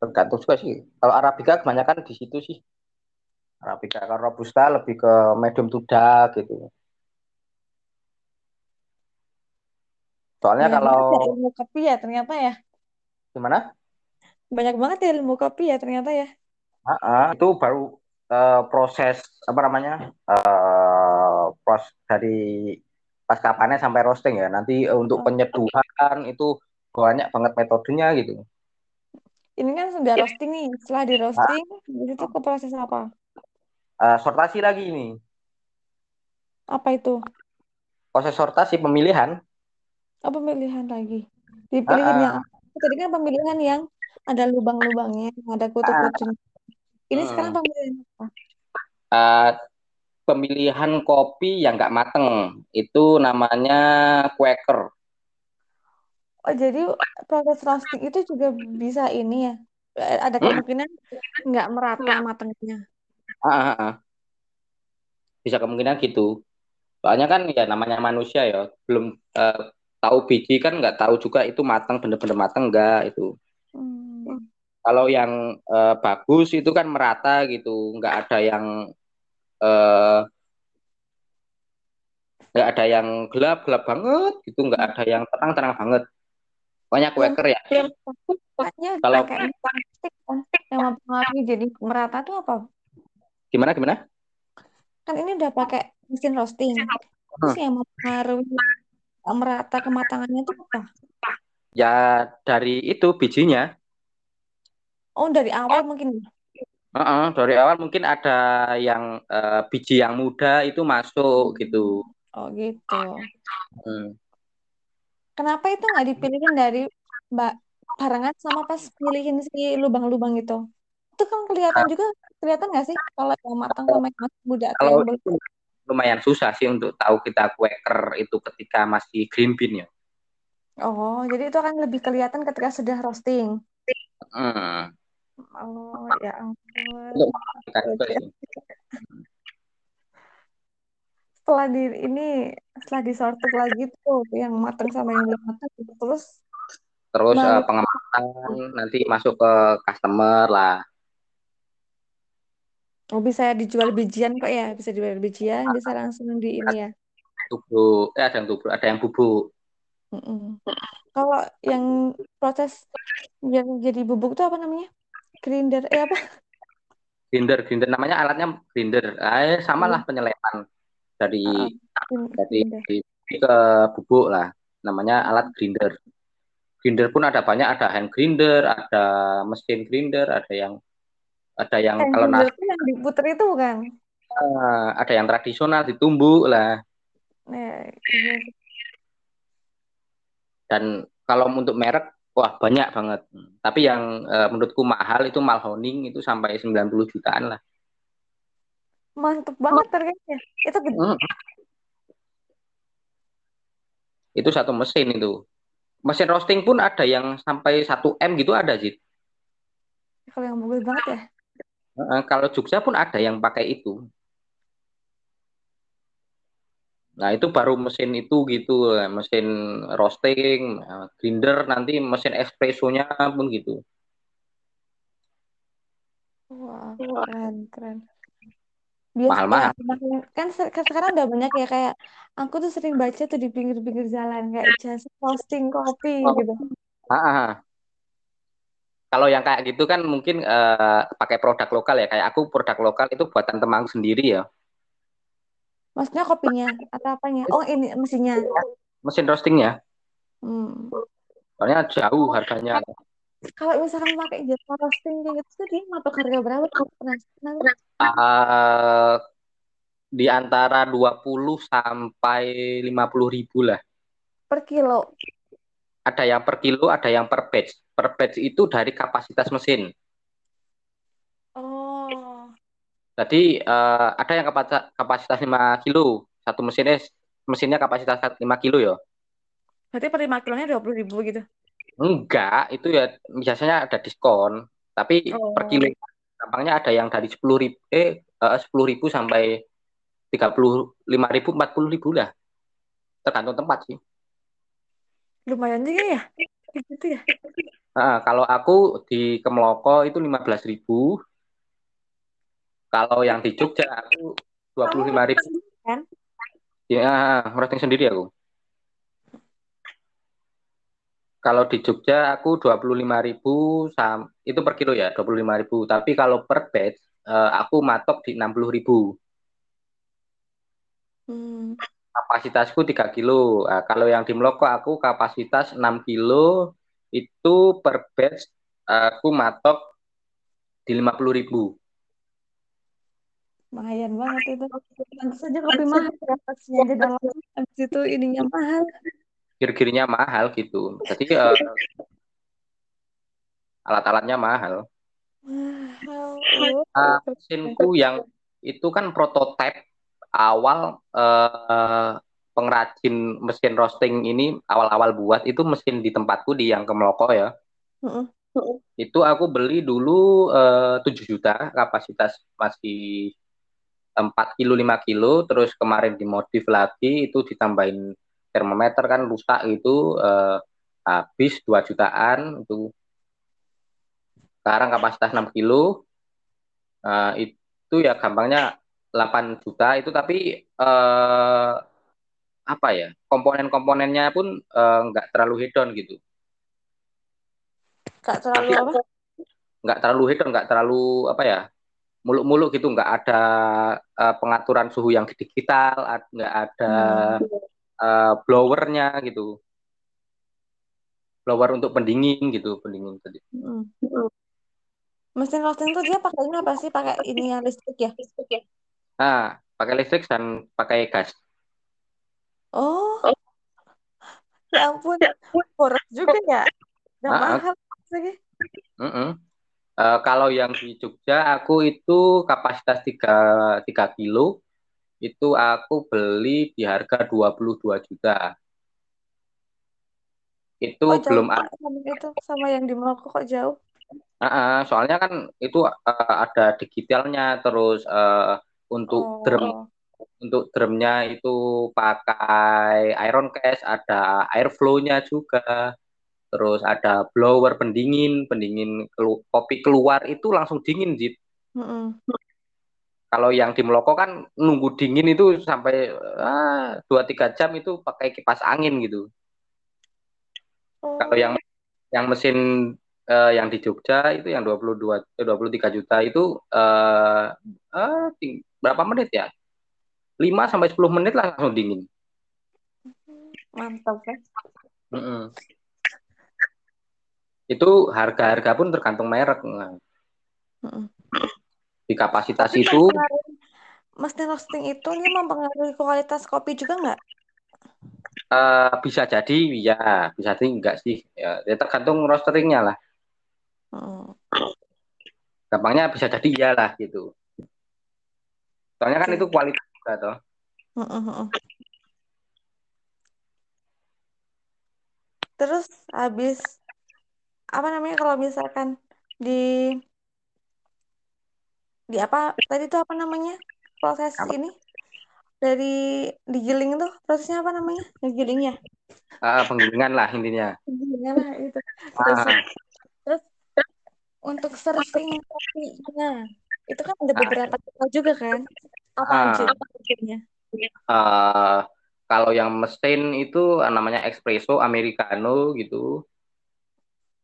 tergantung juga sih kalau Arabica kebanyakan di situ sih Arabica kalau Robusta lebih ke medium to dark gitu soalnya kalau ya ilmu kopi ya ternyata ya. gimana Banyak banget ya ilmu kopi ya ternyata ya. Ah, itu baru eh, proses apa namanya eh proses dari pasca panen sampai roasting ya. Nanti eh, untuk Oh. penyeduhan itu banyak banget metodenya gitu. Ini kan sudah roasting nih. Setelah di roasting, habis itu ke proses apa? eh, sortasi lagi ini. Apa itu? Proses sortasi pemilihan. Oh, pemilihan lagi. Dipilihin yang ah, apa? Tadi kan pemilihan yang ada lubang-lubangnya, yang ada ah, kutu-kutunya. Ini sekarang mm. pemilihan apa? Eh, pemilihan kopi yang nggak mateng itu namanya Quaker. Oh, jadi proses roasting itu juga bisa ini ya. Ada Hmm? kemungkinan nggak merata matangnya. Ah, ah, ah. Bisa kemungkinan gitu. Soalnya kan ya namanya manusia ya, belum eh, tahu biji kan nggak tahu juga itu matang bener-bener matang nggak itu. Kalau yang eh, bagus itu kan merata gitu, nggak ada yang eh, nggak ada yang gelap gelap banget gitu, nggak ada yang terang terang banget. Yang Quaker ya. Kalau plastik kan yang mempengaruhi jadi merata tuh apa? gimana gimana? Kan ini udah pakai mesin roasting. Terus Hmm. yang mempengaruhi merata kematangannya itu apa? Ya dari itu bijinya. Oh, dari awal mungkin. ya? Heeh, dari awal mungkin ada yang eh, biji yang muda itu masuk gitu. Oh, gitu. Hmm. Kenapa itu nggak dipilihin dari Mbak barengan sama pas pilihin si lubang-lubang itu? Itu kan kelihatan juga, kelihatan nggak sih kalau yang matang sama yang masih muda atau Kalau itu lumayan susah sih untuk tahu kita Quaker itu ketika masih green bean ya. Oh, jadi itu akan lebih kelihatan ketika sudah roasting. Hmm. Oh, ya ampun. Untuk sih. Setelah di ini, setelah disortir lagi tuh yang matang sama yang belum matang, terus Terus eh, baru pengemasan nanti masuk ke customer lah. oh bisa dijual bijian kok ya, bisa dijual bijian, bisa langsung di ini ya. Tubruk, eh, ada yang tubruk, ada yang bubuk. Mm-mm. Kalau yang proses biar jadi bubuk tuh apa namanya? Grinder, eh apa? Grinder, grinder namanya alatnya grinder. Eh, sama lah penyelepan dari grin- dari ke bubuk lah. Namanya alat grinder. Grinder pun ada banyak, ada hand grinder, ada mesin grinder, ada yang ada yang Hand kalau nasi yang diputer itu bukan? eh, ada yang tradisional ditumbuk lah. Eh. Dan kalau untuk merek, wah banyak banget. Tapi yang eh, menurutku mahal itu Malhoning itu sampai 90 jutaan lah. Mantep banget harganya. Itu gede. Hmm, Itu satu mesin itu. Mesin roasting pun ada yang sampai 1 M gitu ada sih. Kalau yang bagus banget ya. Kalau Jogja pun ada yang pakai itu. Nah, itu baru mesin itu gitu, mesin roasting, eh, grinder, nanti mesin espressonya pun gitu. Wah, keren, keren. Biasa Mahal-mahal. kayak kan kan sekarang udah banyak ya kayak aku tuh sering baca tuh di pinggir-pinggir jalan kayak jasa roasting kopi gitu. Ah, ah, ah. Kalau yang kayak gitu kan mungkin eh, pakai produk lokal ya. Kayak aku produk lokal itu buatan temanku sendiri ya. Maksudnya kopinya atau apanya? Oh, ini mesinnya. Mesin roastingnya. Hmm. Soalnya jauh harganya. Kalau misalkan pakai jasa roasting kayak gitu tuh dia matok harga berapa? Penasaran. Eh, di antara 20 sampai 50 ribu lah. per kilo. Ada yang per kilo, ada yang per batch. Per batch itu dari kapasitas mesin. Oh. Jadi uh, ada yang kapasitas, kapasitas 5 kilo, satu mesinnya mesinnya kapasitas 5 kilo ya. Berarti per 5 kilonya 20 ribu gitu? Enggak, itu ya biasanya ada diskon. Tapi oh. per kilo gampangnya ada yang dari 10 ribu, eh, uh, 10 ribu sampai 35 ribu, 40 ribu lah. Tergantung tempat sih. Lumayan juga ya? Gitu ya? Nah, kalau aku di Kemeloko itu 15 ribu. Kalau yang di Jogja aku 25 ribu. Kan? Ya, roasting sendiri aku. Kalau di Jogja aku 25.000 sam itu per kilo ya, 25.000. Tapi kalau per batch uh, aku matok di 60.000. Hmm. Kapasitasku 3 kilo. Nah, kalau yang di Meloko aku kapasitas 6 kilo itu per batch aku matok di 50.000. Lumayan banget itu. Tentu saja lebih mahal ya pasnya di dalam itu ininya mahal gear-gearnya mahal gitu. Jadi uh, alat-alatnya mahal. Uh, mesinku yang itu kan prototipe awal uh, pengrajin mesin roasting ini awal-awal buat itu mesin di tempatku di yang Kemeloko ya. Uh -uh. Itu aku beli dulu uh, 7 juta kapasitas masih 4 kilo 5 kilo terus kemarin dimodif lagi itu ditambahin termometer kan rusak itu eh, habis 2 jutaan itu. Sekarang kapasitas 6 kilo eh, itu ya gampangnya 8 juta itu tapi eh, apa ya komponen-komponennya pun eh, nggak terlalu hedon gitu. Nggak terlalu tapi, apa? nggak terlalu hedon nggak terlalu apa ya muluk-muluk gitu nggak ada uh, pengaturan suhu yang digital nggak ada hmm uh, blowernya gitu. Blower untuk pendingin gitu pendingin tadi. Hmm. mesin roasting tuh dia pakainya apa sih? Pakai ini yang listrik ya? Nah pakai listrik dan pakai gas. Oh. Ya ampun boros juga ya? Udah nah, mahal lagi uh -uh. Uh, kalau yang di Jogja aku itu kapasitas 3, 3 kilo itu aku beli di harga 22 juta. Itu oh, belum ada itu sama yang di Maroko kok jauh? Uh, uh, soalnya kan itu uh, ada digitalnya terus uh, untuk oh. drum untuk drumnya itu pakai iron case, ada airflow-nya juga. Terus ada blower pendingin, pendingin kelu kopi keluar itu langsung dingin, Jit. Mm -hmm. Kalau yang di Meloko kan nunggu dingin itu sampai ah, dua tiga jam itu pakai kipas angin gitu. Oh. Kalau yang yang mesin uh, yang di Jogja itu yang 22 eh, 23 juta itu uh, uh, berapa menit ya? 5 sampai 10 menit lah langsung dingin. Mantap kan? Mm -mm. Itu harga-harga pun tergantung merek. Nah. Mm -mm di kapasitas Tapi itu mesin roasting itu ini mempengaruhi kualitas kopi juga nggak? Uh, bisa jadi ya bisa jadi enggak sih ya, ya tergantung roasteringnya lah hmm. gampangnya bisa jadi iyalah gitu soalnya kan itu kualitas juga toh hmm. terus habis apa namanya kalau misalkan di di apa tadi itu apa namanya proses apa? ini dari digiling itu prosesnya apa namanya digiling ya uh, penggilingan lah intinya penggilingan lah itu terus, uh. terus untuk serving kopinya itu kan ada beberapa uh. juga kan apa uh. aja aja uh, kalau yang mesin itu namanya espresso americano gitu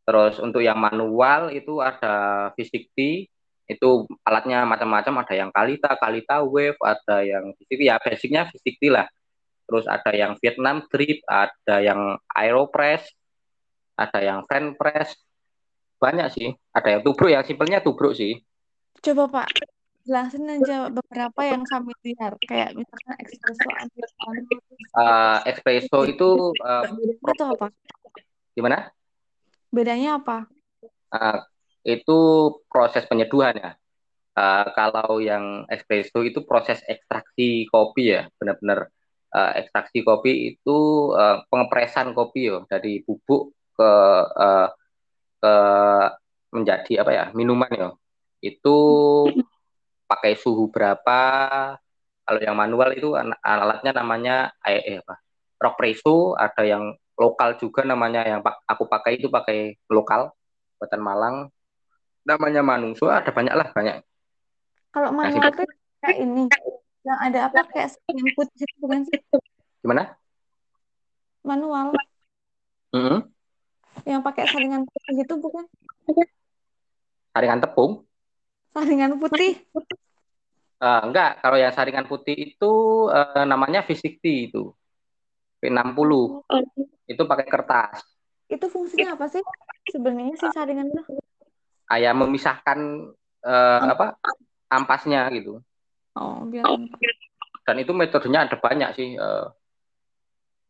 terus untuk yang manual itu ada V60 itu alatnya macam-macam. Ada yang kalita kalita wave ada yang fisik ya basicnya fisik lah. Terus ada yang Vietnam drip ada yang aeropress ada yang fan press. Banyak sih. Ada yang tubruk yang simpelnya tubruk sih. Coba pak. Jelasin aja beberapa yang familiar kayak misalkan espresso americano Uh, espresso itu uh, itu apa? Gimana? Bedanya apa Uh, itu proses penyeduhan ya. Uh, kalau yang espresso itu proses ekstraksi kopi ya, benar-benar uh, ekstraksi kopi itu uh, pengepresan kopi ya dari bubuk ke uh, ke menjadi apa ya minuman ya. Itu pakai suhu berapa? Kalau yang manual itu alatnya namanya eh, apa? Rock presso, ada yang lokal juga namanya yang aku pakai itu pakai lokal buatan Malang. Namanya Manungso ada banyak lah banyak. Kalau manual itu kayak ini yang ada apa kayak yang putih itu bukan sih? Gimana? Manual. Mm -hmm. yang pakai saringan putih itu bukan? Saringan tepung. Saringan putih? Uh, enggak. Kalau yang saringan putih itu uh, namanya V60 itu P60 oh. itu pakai kertas itu fungsinya apa sih sebenarnya si saringan itu kayak memisahkan uh, apa ampasnya gitu. Oh, biar Dan itu metodenya ada banyak sih. Uh,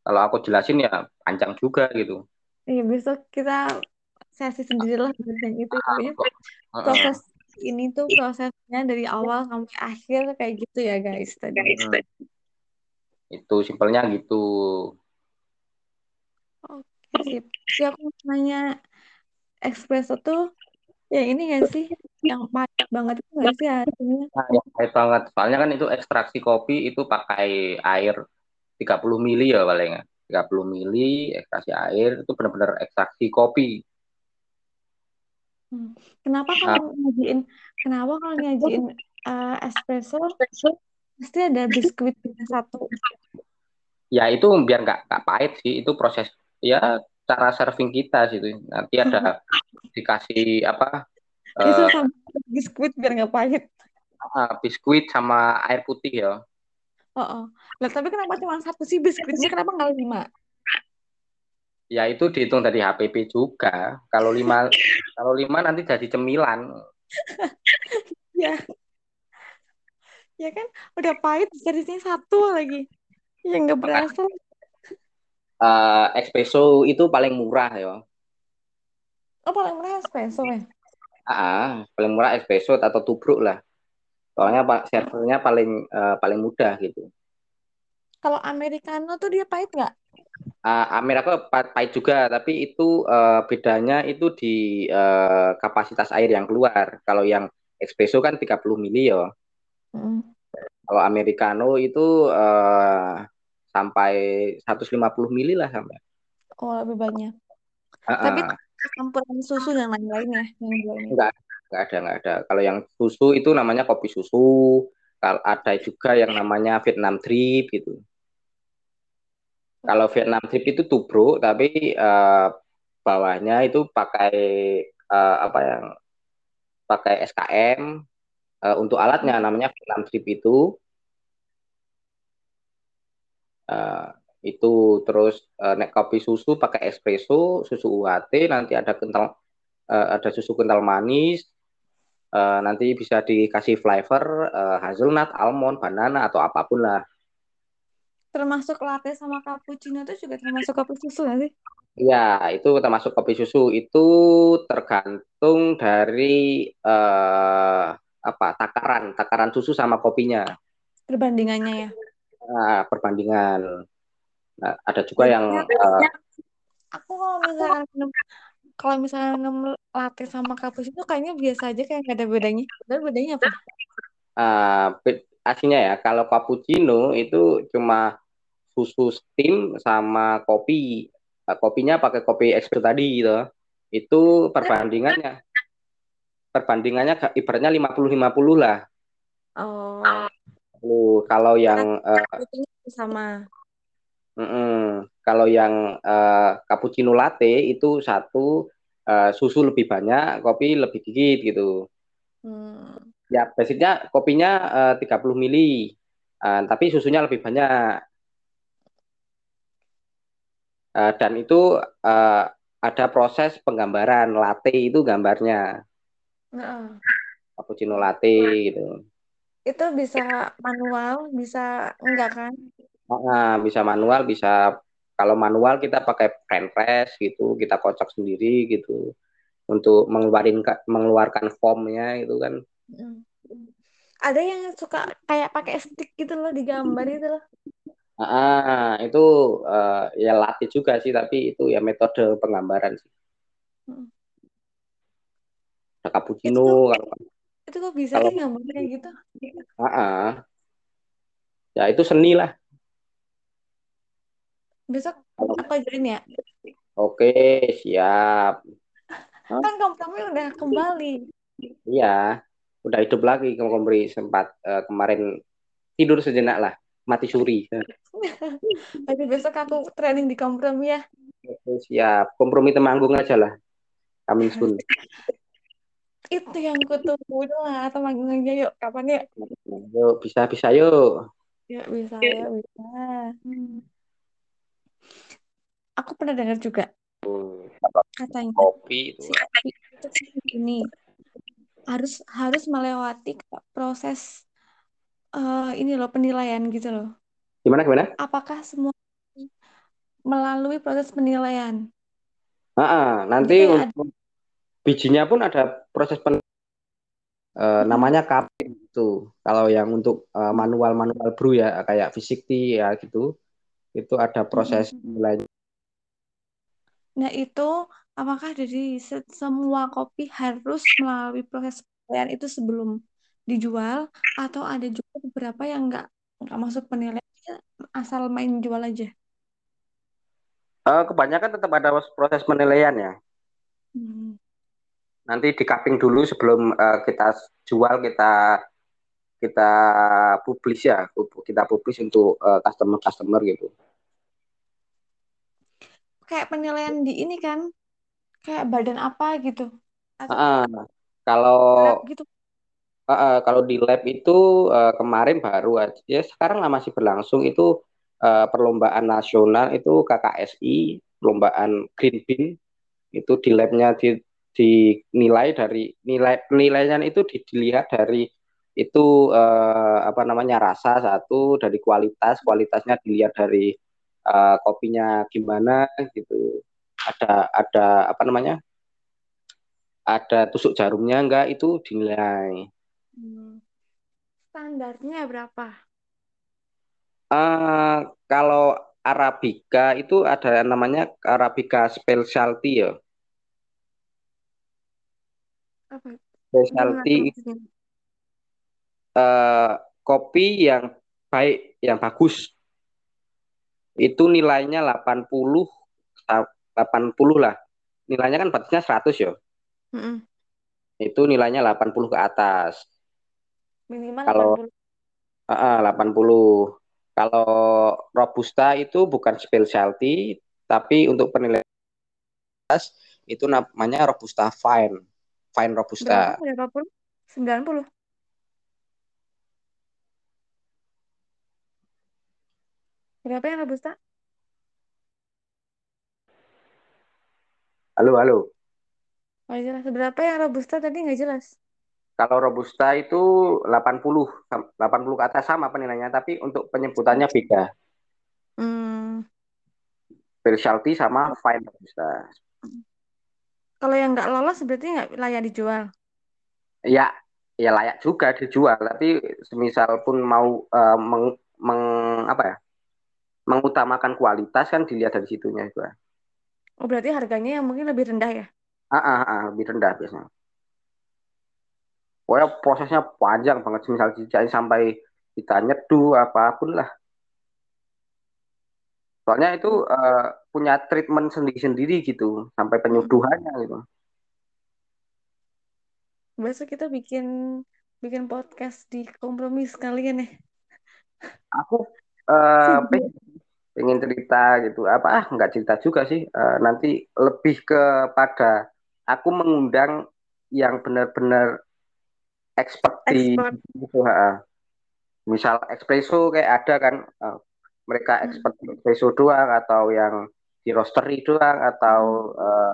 kalau aku jelasin ya panjang juga gitu. Iya, besok kita sesi sendiri lah yang itu. Pokoknya proses ini tuh prosesnya dari awal sampai akhir kayak gitu ya guys tadi. Hmm. Itu simpelnya gitu. Oke, sip. Si aku nanya espresso tuh yang ini gak sih yang pahit banget itu gak sih hasilnya nah, yang pahit banget soalnya kan itu ekstraksi kopi itu pakai air 30 mili ya paling 30 mili ekstraksi air itu benar-benar ekstraksi kopi hmm. kenapa kalau nah. nyajiin kenapa kalau nyajiin uh, espresso pasti ada biskuit satu. Ya itu biar nggak nggak pahit sih. Itu proses ya cara serving kita sih nanti ada dikasih apa itu uh, sama biskuit biar nggak pahit. uh, biskuit sama air putih ya. Oh, oh. Lah, tapi kenapa cuma satu sih biskuitnya? Kenapa nggak lima? Ya itu dihitung dari HPP juga. Kalau lima kalau lima nanti jadi cemilan. Ya ya kan udah pahit dari sini satu lagi yang nggak berasa uh, espresso itu paling murah ya Oh paling murah espresso ya? Ah, paling murah espresso atau tubruk lah. Soalnya pak servernya paling uh, paling mudah gitu. Kalau americano tuh dia pahit nggak? Uh, americano pahit juga, tapi itu uh, bedanya itu di uh, kapasitas air yang keluar. Kalau yang espresso kan 30 mili ya. Kalau americano itu uh, sampai 150 mili lah sampai. Oh lebih banyak. Uh -uh. Tapi campuran susu dan lain-lain ya yang? Enggak, enggak ada, enggak ada. Kalau yang susu itu namanya kopi susu. Kalau ada juga yang namanya Vietnam Drip gitu. Kalau Vietnam Drip itu tubruk, tapi uh, bawahnya itu pakai uh, apa yang pakai SKM uh, untuk alatnya namanya Vietnam Drip itu. Uh, itu terus uh, nek kopi susu pakai espresso susu UHT nanti ada kental uh, ada susu kental manis uh, nanti bisa dikasih flavor uh, hazelnut almond banana atau apa pun lah termasuk latte sama cappuccino itu juga termasuk kopi susu sih Ya, itu termasuk kopi susu itu tergantung dari uh, apa takaran, takaran susu sama kopinya. Perbandingannya ya. Nah, perbandingan. Nah, ada juga yang uh, aku kalau misalnya minum kalau misalnya minum latte sama cappuccino kayaknya biasa aja kayak nggak ada bedanya. Tapi bedanya apa? Uh, aslinya ya kalau cappuccino itu cuma susu steam sama kopi. Kopinya pakai kopi ekspres tadi gitu. Itu perbandingannya. Perbandingannya ibaratnya 50-50 lah. Oh. kalau yang uh, sama Mm-mm. Kalau yang uh, cappuccino latte itu satu uh, susu lebih banyak, kopi lebih dikit gitu. Hmm. Ya, basicnya kopinya uh, 30 mili, uh, tapi susunya lebih banyak. Uh, dan itu uh, ada proses penggambaran latte itu gambarnya. Uh. Cappuccino latte gitu. itu bisa manual, bisa enggak kan? Nah, bisa manual, bisa kalau manual kita pakai pen press gitu, kita kocok sendiri gitu untuk mengeluarkan mengeluarkan formnya itu kan. Ada yang suka kayak pakai stick gitu loh digambar itu loh. Ah, itu uh, ya latih juga sih, tapi itu ya metode penggambaran sih. Hmm. Cappuccino itu, kalau itu kok bisa kalau, sih gambar kayak gitu? Ah, uh, ya itu seni lah. Besok aku ajarin ya. Oke, siap. kan kompromi udah kembali. Iya, udah hidup lagi kompromi sempat uh, kemarin tidur sejenak lah, mati suri. Tapi besok aku training di kompromi ya. Oke, siap. Kompromi temanggung aja lah. Kami sun. Itu yang kutunggu lah, temanggung aja yuk. Kapan ya? Yuk, bisa bisa yuk. Ya bisa ya bisa. Hmm aku pernah dengar juga hmm, katanya kopi itu si ini harus harus melewati proses uh, ini loh penilaian gitu loh. Gimana gimana? Apakah semua melalui proses penilaian? Ah, nanti untuk ada... bijinya pun ada proses pen uh, namanya kaping itu. Kalau yang untuk uh, manual manual brew ya kayak fisik ya gitu, itu ada proses hmm. penilaian. Nah, itu apakah dari semua kopi harus melalui proses penilaian itu sebelum dijual atau ada juga beberapa yang nggak nggak masuk penilaian asal main jual aja? Uh, kebanyakan tetap ada proses penilaian ya. Hmm. Nanti di cupping dulu sebelum uh, kita jual kita kita publis ya, kita publis untuk uh, customer customer gitu. Kayak penilaian di ini kan kayak badan apa gitu. Atau uh, kalau gitu. Uh, uh, kalau di lab itu uh, kemarin baru aja ya sekarang lah masih berlangsung itu uh, perlombaan nasional itu KKSI perlombaan Green Bean. Itu di labnya di dinilai dari nilai penilaian itu dilihat dari itu uh, apa namanya rasa satu dari kualitas kualitasnya dilihat dari uh, kopinya gimana gitu. Ada ada apa namanya ada tusuk jarumnya enggak itu dinilai. Hmm. standarnya berapa? Uh, kalau Arabica itu ada namanya Arabica specialty ya apa specialty uh, kopi yang baik yang bagus itu nilainya 80 80 lah. Nilainya kan batasnya 100 ya. Mm -mm. Itu nilainya 80 ke atas. Minimal Kalau 80. Uh, 80. Kalau robusta itu bukan specialty tapi untuk penilaian itu namanya robusta fine. Fine robusta. Berapa? Berapa 90. Berapa yang robusta? Halo, halo. Oh, jelas. Berapa yang robusta tadi nggak jelas? Kalau robusta itu 80, 80 ke atas sama penilaiannya, tapi untuk penyebutannya beda. Hmm. Specialty sama fine robusta. Kalau yang nggak lolos berarti nggak layak dijual? Ya, ya layak juga dijual, tapi semisal pun mau uh, meng, meng apa ya, mengutamakan kualitas kan dilihat dari situnya juga. Oh berarti harganya yang mungkin lebih rendah ya? Ah, ah, ah lebih rendah biasanya. Pokoknya prosesnya panjang banget, misal dijahit sampai kita nyeduh apa pun lah. Soalnya itu uh, punya treatment sendiri-sendiri gitu, sampai penyuduhannya gitu. Besok kita bikin bikin podcast di kompromi sekalian ya. Aku uh, pengen cerita gitu apa ah nggak cerita juga sih uh, nanti lebih kepada aku mengundang yang benar-benar expert di itu ha. misal espresso kayak ada kan uh, mereka hmm. expert espresso doang atau yang di roastery doang atau uh,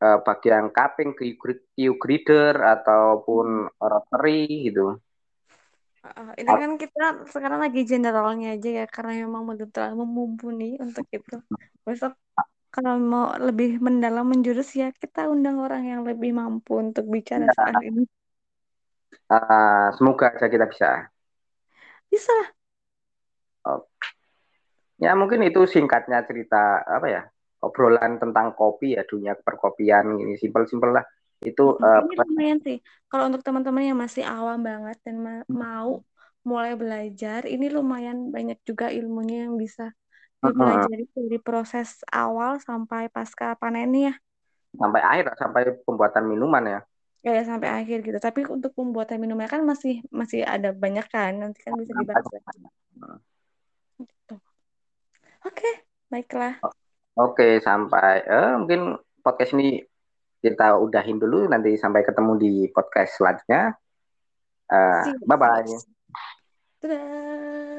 uh, bagian cupping, Q grader ataupun roastery gitu Uh, ini kan kita sekarang lagi generalnya aja ya karena memang belum terlalu mumpuni untuk itu. Besok kalau mau lebih mendalam menjurus ya kita undang orang yang lebih mampu untuk bicara Ya, soal ini. uh, semoga aja kita bisa. Bisa lah. Ya mungkin itu singkatnya cerita apa ya obrolan tentang kopi ya dunia perkopian ini. Simpel-simpel lah. Itu uh, lumayan sih. Kalau untuk teman-teman yang masih awam banget dan ma mau mulai belajar ini lumayan banyak juga ilmunya yang bisa dipelajari uh -huh. dari proses awal sampai pasca panennya. Ya sampai akhir sampai pembuatan minuman ya. Ya sampai akhir gitu. Tapi untuk pembuatan minuman kan masih masih ada banyak kan nanti kan bisa dibahas gitu. oke baiklah. Oke sampai eh, mungkin podcast ini kita udahin dulu. Nanti sampai ketemu di podcast selanjutnya. Uh, bye bye Dadah.